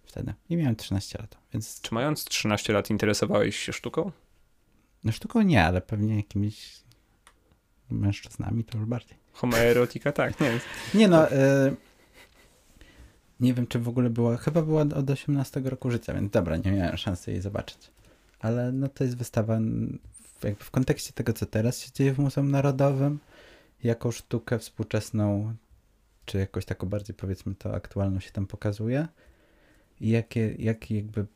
wtedy. I miałem 13 lat, więc Czy mając 13 lat interesowałeś się sztuką? no sztuką nie, ale pewnie jakimiś mężczyznami to już bardziej. Homoerotika, tak, nie. Nie no, y, nie wiem czy w ogóle była, chyba była od 18 roku życia, więc dobra, nie miałem szansy jej zobaczyć. Ale no to jest wystawa w- jakby w kontekście tego, co teraz się dzieje w Muzeum Narodowym, jako sztukę współczesną, czy jakoś taką bardziej powiedzmy to aktualną się tam pokazuje i jakie, jaki jakby y,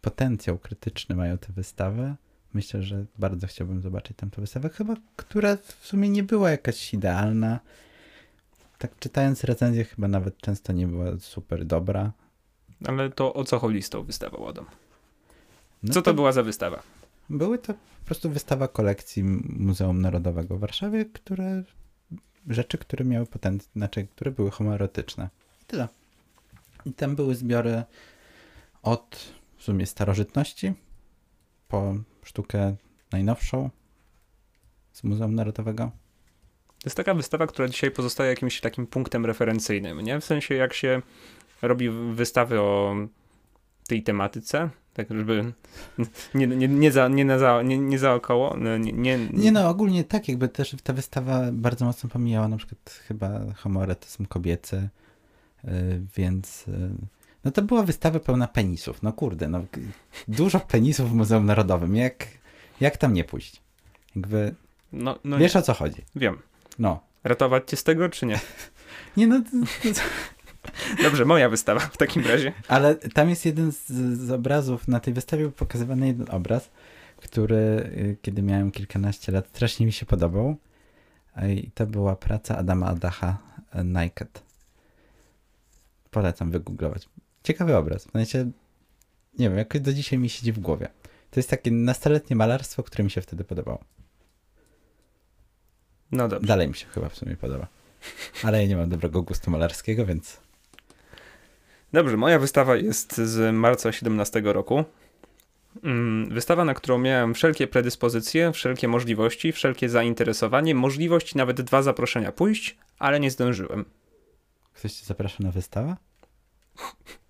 potencjał krytyczny mają te wystawy. Myślę, że bardzo chciałbym zobaczyć tam tę wystawę, chyba, która w sumie nie była jakaś idealna. Tak czytając recenzję, chyba nawet często nie była super dobra. Ale to o co chodzi z tą wystawą, Adam? No Co to była za wystawa? Były to po prostu wystawa kolekcji Muzeum Narodowego w Warszawie, które rzeczy, które miały potencjał, znaczy, które były homoerotyczne. I tyle. I tam były zbiory od w sumie starożytności po sztukę najnowszą z Muzeum Narodowego. To jest taka wystawa, która dzisiaj pozostaje jakimś takim punktem referencyjnym, nie? W sensie jak się robi wystawy o tej tematyce, Tak, żeby nie, nie, nie, za, nie, na za, nie, nie zaokoło. no, Nie, nie, Nie no, ogólnie tak, jakby też ta wystawa bardzo mocno pomijała na przykład chyba homoerotyzm kobiecy, y, więc y, no to była wystawa pełna penisów. No kurde, no dużo penisów w Muzeum Narodowym. Jak, jak tam nie pójść? Jakby, No, no wiesz o co chodzi. wiem. No. Ratować cię z tego, czy nie? *laughs* Nie no, to, to, Dobrze, moja wystawa w takim razie. ale tam jest jeden z, z obrazów, na tej wystawie był pokazywany jeden obraz, który y, kiedy miałem kilkanaście lat strasznie mi się podobał. I to była praca Adama Adacha e, Naked. Polecam wygooglować. Ciekawy obraz. W sensie, nie wiem, jakoś do dzisiaj mi siedzi w głowie. To jest takie nastoletnie malarstwo, które mi się wtedy podobało. No dobrze. Dalej mi się chyba w sumie podoba. Ale ja nie mam dobrego gustu malarskiego, więc Dobrze, moja wystawa jest z marca 17 roku. Mm, Wystawa, na którą miałem wszelkie predyspozycje, wszelkie możliwości, wszelkie zainteresowanie, możliwość nawet dwa zaproszenia pójść, ale nie zdążyłem. ktoś cię zaprasza na wystawę?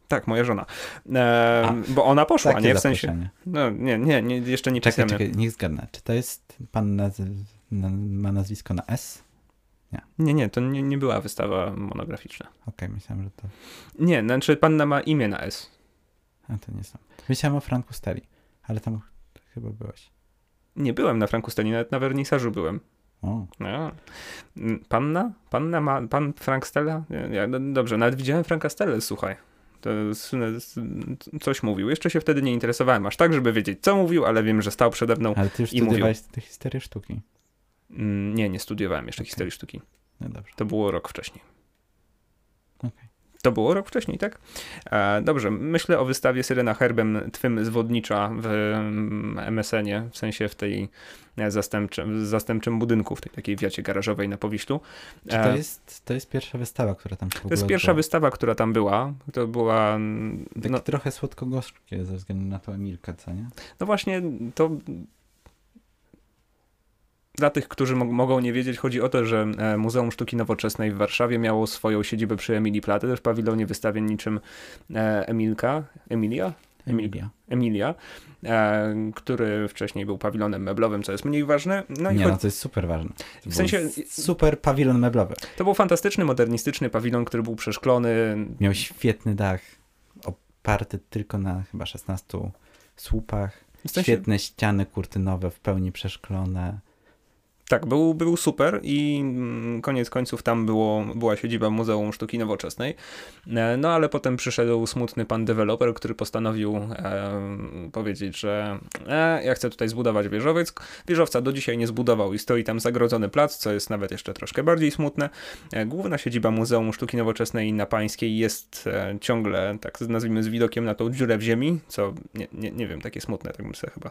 Tak, moja żona. E, bo ona poszła, nie? W sensie. No nie, nie, nie jeszcze nie Czekaj, czekaj, niech zgadnę. Czy to jest pan naz- ma nazwisko na S? Nie, nie, to nie, nie była wystawa monograficzna. Okej, myślałem, że to... Nie, znaczy panna ma imię na S. A to nie są. Myślałem o Franku Steli, ale tam chyba byłeś. Nie byłem na Franku Steli, nawet na wernisażu byłem. O, No. Mm, Panna? Panna ma, pan Frank Stella? Nie, nie, no dobrze, nawet widziałem Franka Stella, słuchaj. To coś mówił. Jeszcze się wtedy nie interesowałem aż tak, żeby wiedzieć, co mówił, ale wiem, że stał przede mną. ale ty już I mówił. tę historię sztuki. Mm, Nie, nie studiowałem jeszcze Okej. historii sztuki. No dobrze. To było rok wcześniej. Okej. To było rok wcześniej, tak? E, dobrze, myślę o wystawie Syrena Herbem Twym zwodnicza w mm, MSN-ie, w sensie w tej e, zastępczym, zastępczym budynku, w tej takiej wiacie garażowej na Powiślu. Czy to E, jest, to jest pierwsza wystawa, która tam w To jest pierwsza odbyła? wystawa, która tam była. To była. mm, Tak No, trochę słodko-gorzkie ze względu na tą Emilkę, co nie? no właśnie, to. Dla tych, którzy mo- mogą nie wiedzieć, chodzi o to, że e, Muzeum Sztuki Nowoczesnej w Warszawie miało swoją siedzibę przy Emilii Platy, też w pawilonie wystawień niczym e, Emilka. Emilia? Emilia. Emilia, e, który wcześniej był pawilonem meblowym, co jest mniej ważne. No i nie, cho- no to jest super ważne. To W sensie- Super pawilon meblowy. to był fantastyczny, modernistyczny pawilon, który był przeszklony. Miał świetny dach, oparty tylko na chyba 16 słupach. W sensie- Świetne ściany kurtynowe, w pełni przeszklone. Tak, był, był super i mm, koniec końców tam było, była siedziba Muzeum Sztuki Nowoczesnej. E, No ale potem przyszedł smutny pan deweloper, który postanowił e, powiedzieć, że e, ja chcę tutaj zbudować wieżowiec. Wieżowca do dzisiaj nie zbudował i stoi tam zagrodzony plac, co jest nawet jeszcze troszkę bardziej smutne. E, Główna siedziba Muzeum Sztuki Nowoczesnej na Pańskiej jest e, ciągle, tak nazwijmy, z widokiem na tą dziurę w ziemi, co nie, nie, nie wiem, takie smutne, tak bym sobie chyba,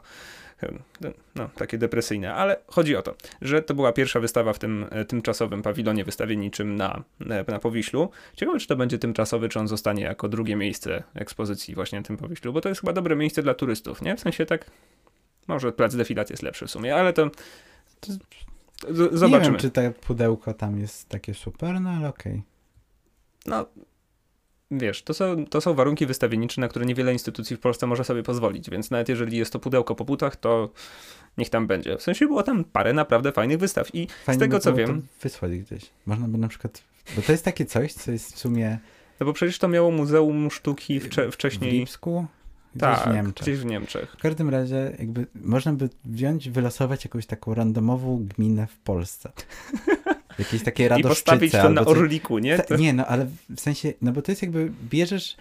no, takie depresyjne, ale chodzi o to, że to była pierwsza wystawa w tym e, tymczasowym pawilonie wystawienniczym na, e, na Powiślu. Ciekawe, czy to będzie tymczasowy, czy on zostanie jako drugie miejsce ekspozycji właśnie na tym Powiślu, bo to jest chyba dobre miejsce dla turystów, nie? W sensie tak, może plac defilat jest lepszy w sumie, ale to, to z- Nie zobaczymy. wiem, czy to pudełko tam jest takie super, no ale okej. No, wiesz, to są, to są warunki wystawiennicze, na które niewiele instytucji w Polsce może sobie pozwolić, więc nawet jeżeli jest to pudełko po butach, to niech tam będzie. W sensie było tam parę naprawdę fajnych wystaw i Fajnie z tego co wiem, wysłać gdzieś. Można by na przykład. Bo to jest takie coś, co jest w sumie no bo przecież to miało Muzeum Sztuki wcze, w wcześniej, Lipsku, gdzieś tak, w Niemczech. gdzieś w Niemczech. W każdym razie, jakby można by wziąć, wylosować jakąś taką randomową gminę w Polsce. *laughs* Jakieś takie I radoszczyce. postawić to na orliku, nie? To, Nie, no ale w sensie, no bo to jest jakby, bierzesz,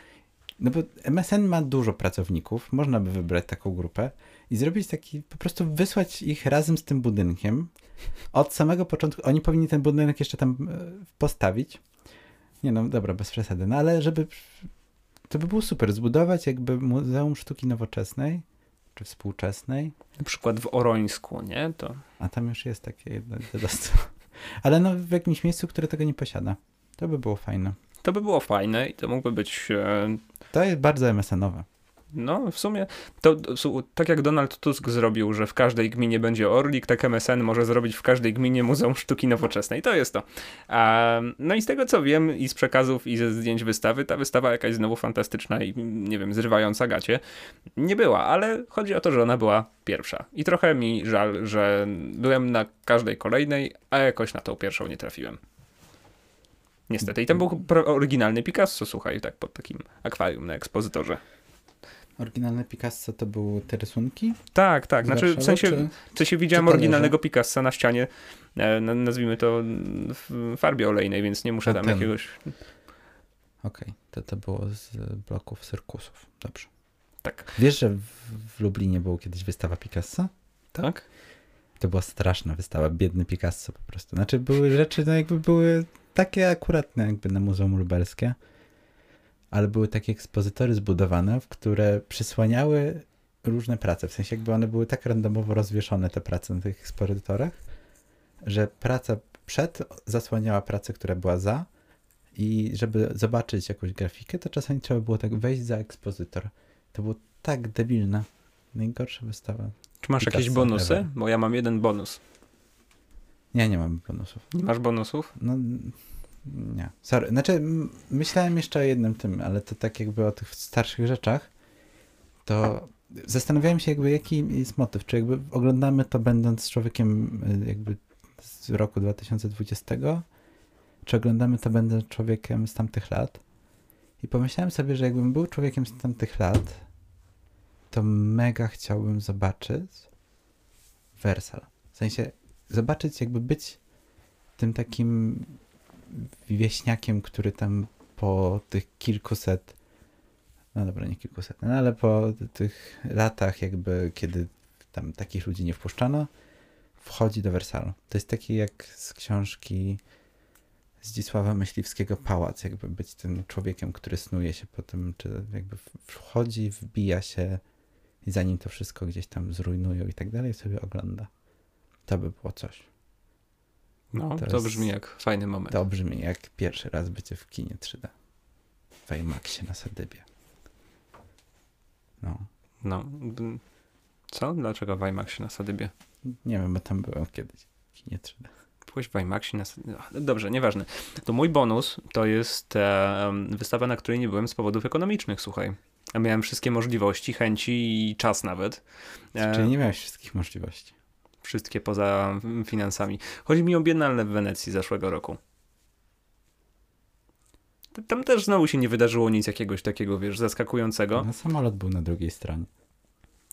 no bo MSN ma dużo pracowników, można by wybrać taką grupę i zrobić taki, po prostu wysłać ich razem z tym budynkiem. Od samego początku, oni powinni ten budynek jeszcze tam e, postawić. Nie no, dobra, bez przesady, no ale żeby, to by było super, zbudować jakby Muzeum Sztuki Nowoczesnej, czy Współczesnej, na przykład w Orońsku, nie? To a tam już jest takie jedno dziadostwo. Ale no w jakimś miejscu, które tego nie posiada. To by było fajne. To by było fajne i to mógłby być. E, To jest bardzo MSN-owe. No, w sumie to, tak jak Donald Tusk zrobił, że w każdej gminie będzie Orlik, tak MSN może zrobić w każdej gminie Muzeum Sztuki Nowoczesnej. To jest to. A, no i z tego co wiem i z przekazów i ze zdjęć wystawy, ta wystawa jakaś znowu fantastyczna i nie wiem, zrywająca gacie nie była, ale chodzi o to, że ona była pierwsza. I trochę mi żal, że byłem na każdej kolejnej, a jakoś na tą pierwszą nie trafiłem. Niestety. I tam był oryginalny Picasso, słuchaj, tak pod takim akwarium na ekspozytorze. Oryginalne Picasso to były te rysunki? Tak, tak. Znaczy, w sensie, czy, w sensie widziałem oryginalnego Picassa na ścianie, e, nazwijmy to w farbie olejnej, więc nie muszę A tam ten. jakiegoś... Okej, okay. to to było z bloków cyrkusów. Dobrze. Tak. Wiesz, że w, w Lublinie była kiedyś wystawa Picassa? Tak. To była straszna wystawa, biedny Picasso po prostu. Znaczy były rzeczy, no jakby były takie akuratne jakby na Muzeum Lubelskie ale były takie ekspozytory zbudowane, w które przysłaniały różne prace. W sensie jakby one były tak randomowo rozwieszone, te prace na tych ekspozytorach, że praca przed zasłaniała pracę, która była za i żeby zobaczyć jakąś grafikę, to czasami trzeba było tak wejść za ekspozytor. To było tak debilne. Najgorsza wystawa. Czy masz jakieś bonusy? Ever. Bo ja mam jeden bonus. Nie, nie mam bonusów. Nie masz bonusów? No, nie. Sorry. Znaczy, myślałem jeszcze o jednym tym, ale to tak jakby o tych starszych rzeczach, to zastanawiałem się jakby jaki jest motyw, czy jakby oglądamy to będąc człowiekiem y, jakby z roku 2020, czy oglądamy to będąc człowiekiem z tamtych lat. I pomyślałem sobie, że jakbym był człowiekiem z tamtych lat, to mega chciałbym zobaczyć Wersal. W sensie zobaczyć jakby być tym takim wieśniakiem, który tam po tych kilkuset, no dobra, nie kilkuset, no ale po tych latach jakby, kiedy tam takich ludzi nie wpuszczano, wchodzi do Wersalu. To jest taki jak z książki Zdzisława Myśliwskiego Pałac, jakby być tym człowiekiem, który snuje się po tym, czy jakby wchodzi, wbija się i zanim to wszystko gdzieś tam zrujnują i tak dalej, sobie ogląda. To by było coś. No, to, to brzmi jak fajny moment. To brzmi jak pierwszy raz bycie w kinie 3D. W IMAXie na Sadybie. No. No. Co? Dlaczego w IMAXie na Sadybie? Nie wiem, bo tam byłem kiedyś w kinie 3D. Byłeś w IMAXie na Sadybie? No, dobrze, nieważne. To mój bonus to jest e, wystawa, na której nie byłem z powodów ekonomicznych, słuchaj. A miałem wszystkie możliwości, chęci i czas nawet. E, Czyli nie miałeś wszystkich możliwości wszystkie poza finansami. Chodzi mi o Biennale w Wenecji zeszłego roku. Tam też znowu się nie wydarzyło nic jakiegoś takiego, wiesz, zaskakującego. No, samolot był na drugiej stronie.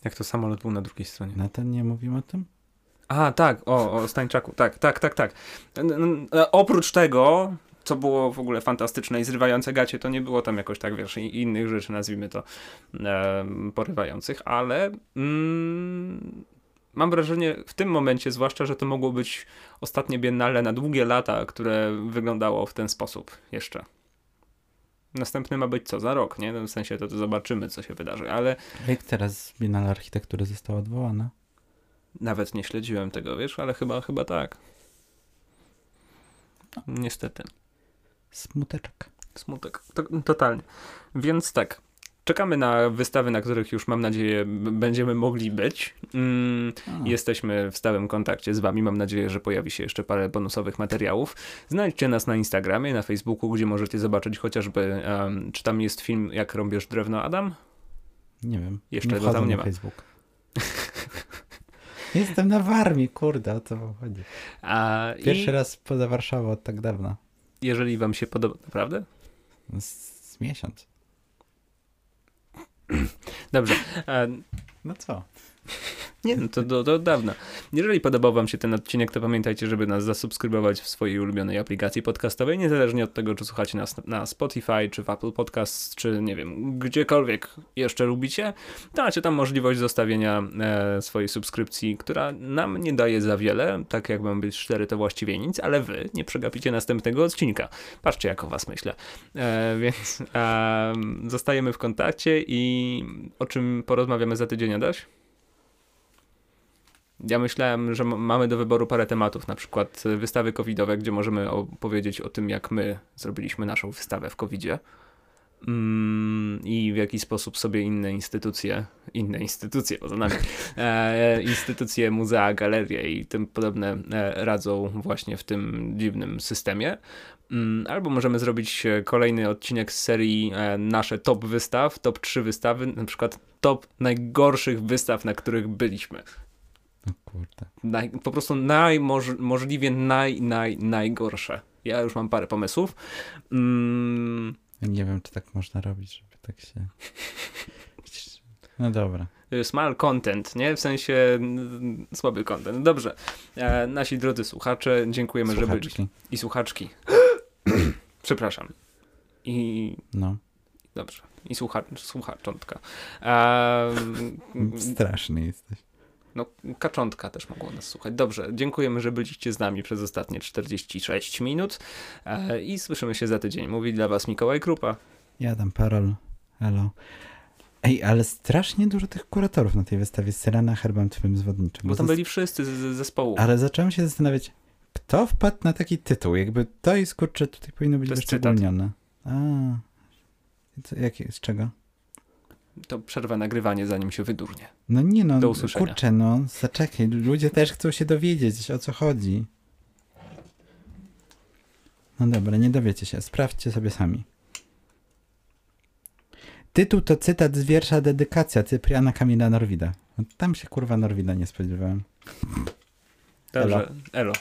Jak to samolot był na drugiej stronie? Na ten nie mówimy o tym? A, tak, o, o Stańczaku, tak, tak, tak, tak. Oprócz tego, co było w ogóle fantastyczne i zrywające gacie, to nie było tam jakoś tak, wiesz, innych rzeczy, nazwijmy to, e, porywających, ale mm, mam wrażenie w tym momencie, zwłaszcza, że to mogło być ostatnie biennale na długie lata, które wyglądało w ten sposób jeszcze. Następny ma być co? Za rok, nie? No w sensie to, to zobaczymy, co się wydarzy, ale... Jak teraz Biennale Architektury została odwołana? Nawet nie śledziłem tego, wiesz, ale chyba, chyba tak. Niestety. Smuteczek. Smutek. To, totalnie. Więc tak, Czekamy na wystawy, na których już mam nadzieję będziemy mogli być. Mm, jesteśmy w stałym kontakcie z wami. Mam nadzieję, że pojawi się jeszcze parę bonusowych materiałów. Znajdźcie nas na Instagramie, na Facebooku, gdzie możecie zobaczyć chociażby, um, czy tam jest film Jak rąbiesz drewno, Adam? Nie wiem. Jeszcze nie go tam nie ma. Facebook. *laughs* Jestem na Warmii, kurde, o co chodzi. A, Pierwszy i... raz poza Warszawą od tak dawna. Jeżeli wam się podoba, naprawdę? Z, z miesiąc. Dobrze. No co? Nie, no to do, do dawna. Jeżeli podobał wam się ten odcinek, to pamiętajcie, żeby nas zasubskrybować w swojej ulubionej aplikacji podcastowej, niezależnie od tego, czy słuchacie nas na Spotify, czy w Apple Podcasts, czy nie wiem, gdziekolwiek jeszcze lubicie, to macie tam możliwość zostawienia e, swojej subskrypcji, która nam nie daje za wiele, tak jak mam być cztery, to właściwie nic, ale wy nie przegapicie następnego odcinka. Patrzcie, jak o was myślę. E, więc e, zostajemy w kontakcie i o czym porozmawiamy za tydzień, Adaś? Ja myślałem, że mamy do wyboru parę tematów, na przykład wystawy covidowe, gdzie możemy opowiedzieć o tym, jak my zrobiliśmy naszą wystawę w covidzie. mm, i w jaki sposób sobie inne instytucje, inne instytucje poza nami, *laughs* e, instytucje, muzea, galerie i tym podobne e, radzą właśnie w tym dziwnym systemie. Mm, Albo możemy zrobić e, kolejny odcinek z serii e, nasze top wystaw, top 3 wystawy, na przykład top najgorszych wystaw, na których byliśmy. No kurde. Naj, po prostu najmoż, możliwie naj, naj, najgorsze. Ja już mam parę pomysłów. Mm, nie wiem, czy tak można robić, żeby tak się... No dobra. small content, nie? W sensie słaby content. Dobrze. E, nasi drodzy słuchacze, dziękujemy, że. Słuchaczki. I słuchaczki. *clears throat* Przepraszam. I No. dobrze. I słucha, słuchaczątka. Em, *laughs* Straszny jesteś. No, kaczątka też mogło nas słuchać. Dobrze, dziękujemy, że byliście z nami przez ostatnie 46 minut e, i słyszymy się za tydzień. Mówi dla was Mikołaj Krupa. Ja dam parol. Hello. Ej, ale strasznie dużo tych kuratorów na tej wystawie z Syrena herbem twym zwodniczym. Bo tam byli wszyscy z, z zespołu. Ale zacząłem się zastanawiać, kto wpadł na taki tytuł? Jakby to jest, kurczę, tutaj powinno być wyszczególnione. A. Jakie, z czego? To przerwę nagrywanie, zanim się wydurnie. No nie no, Do usłyszenia. kurczę, no, zaczekaj, ludzie też chcą się dowiedzieć, o co chodzi. No dobra, nie dowiecie się, sprawdźcie sobie sami. Tytuł to cytat z wiersza Dedykacja Cypriana Kamila Norwida. No, tam się kurwa Norwida nie spodziewałem. Dobrze, elo.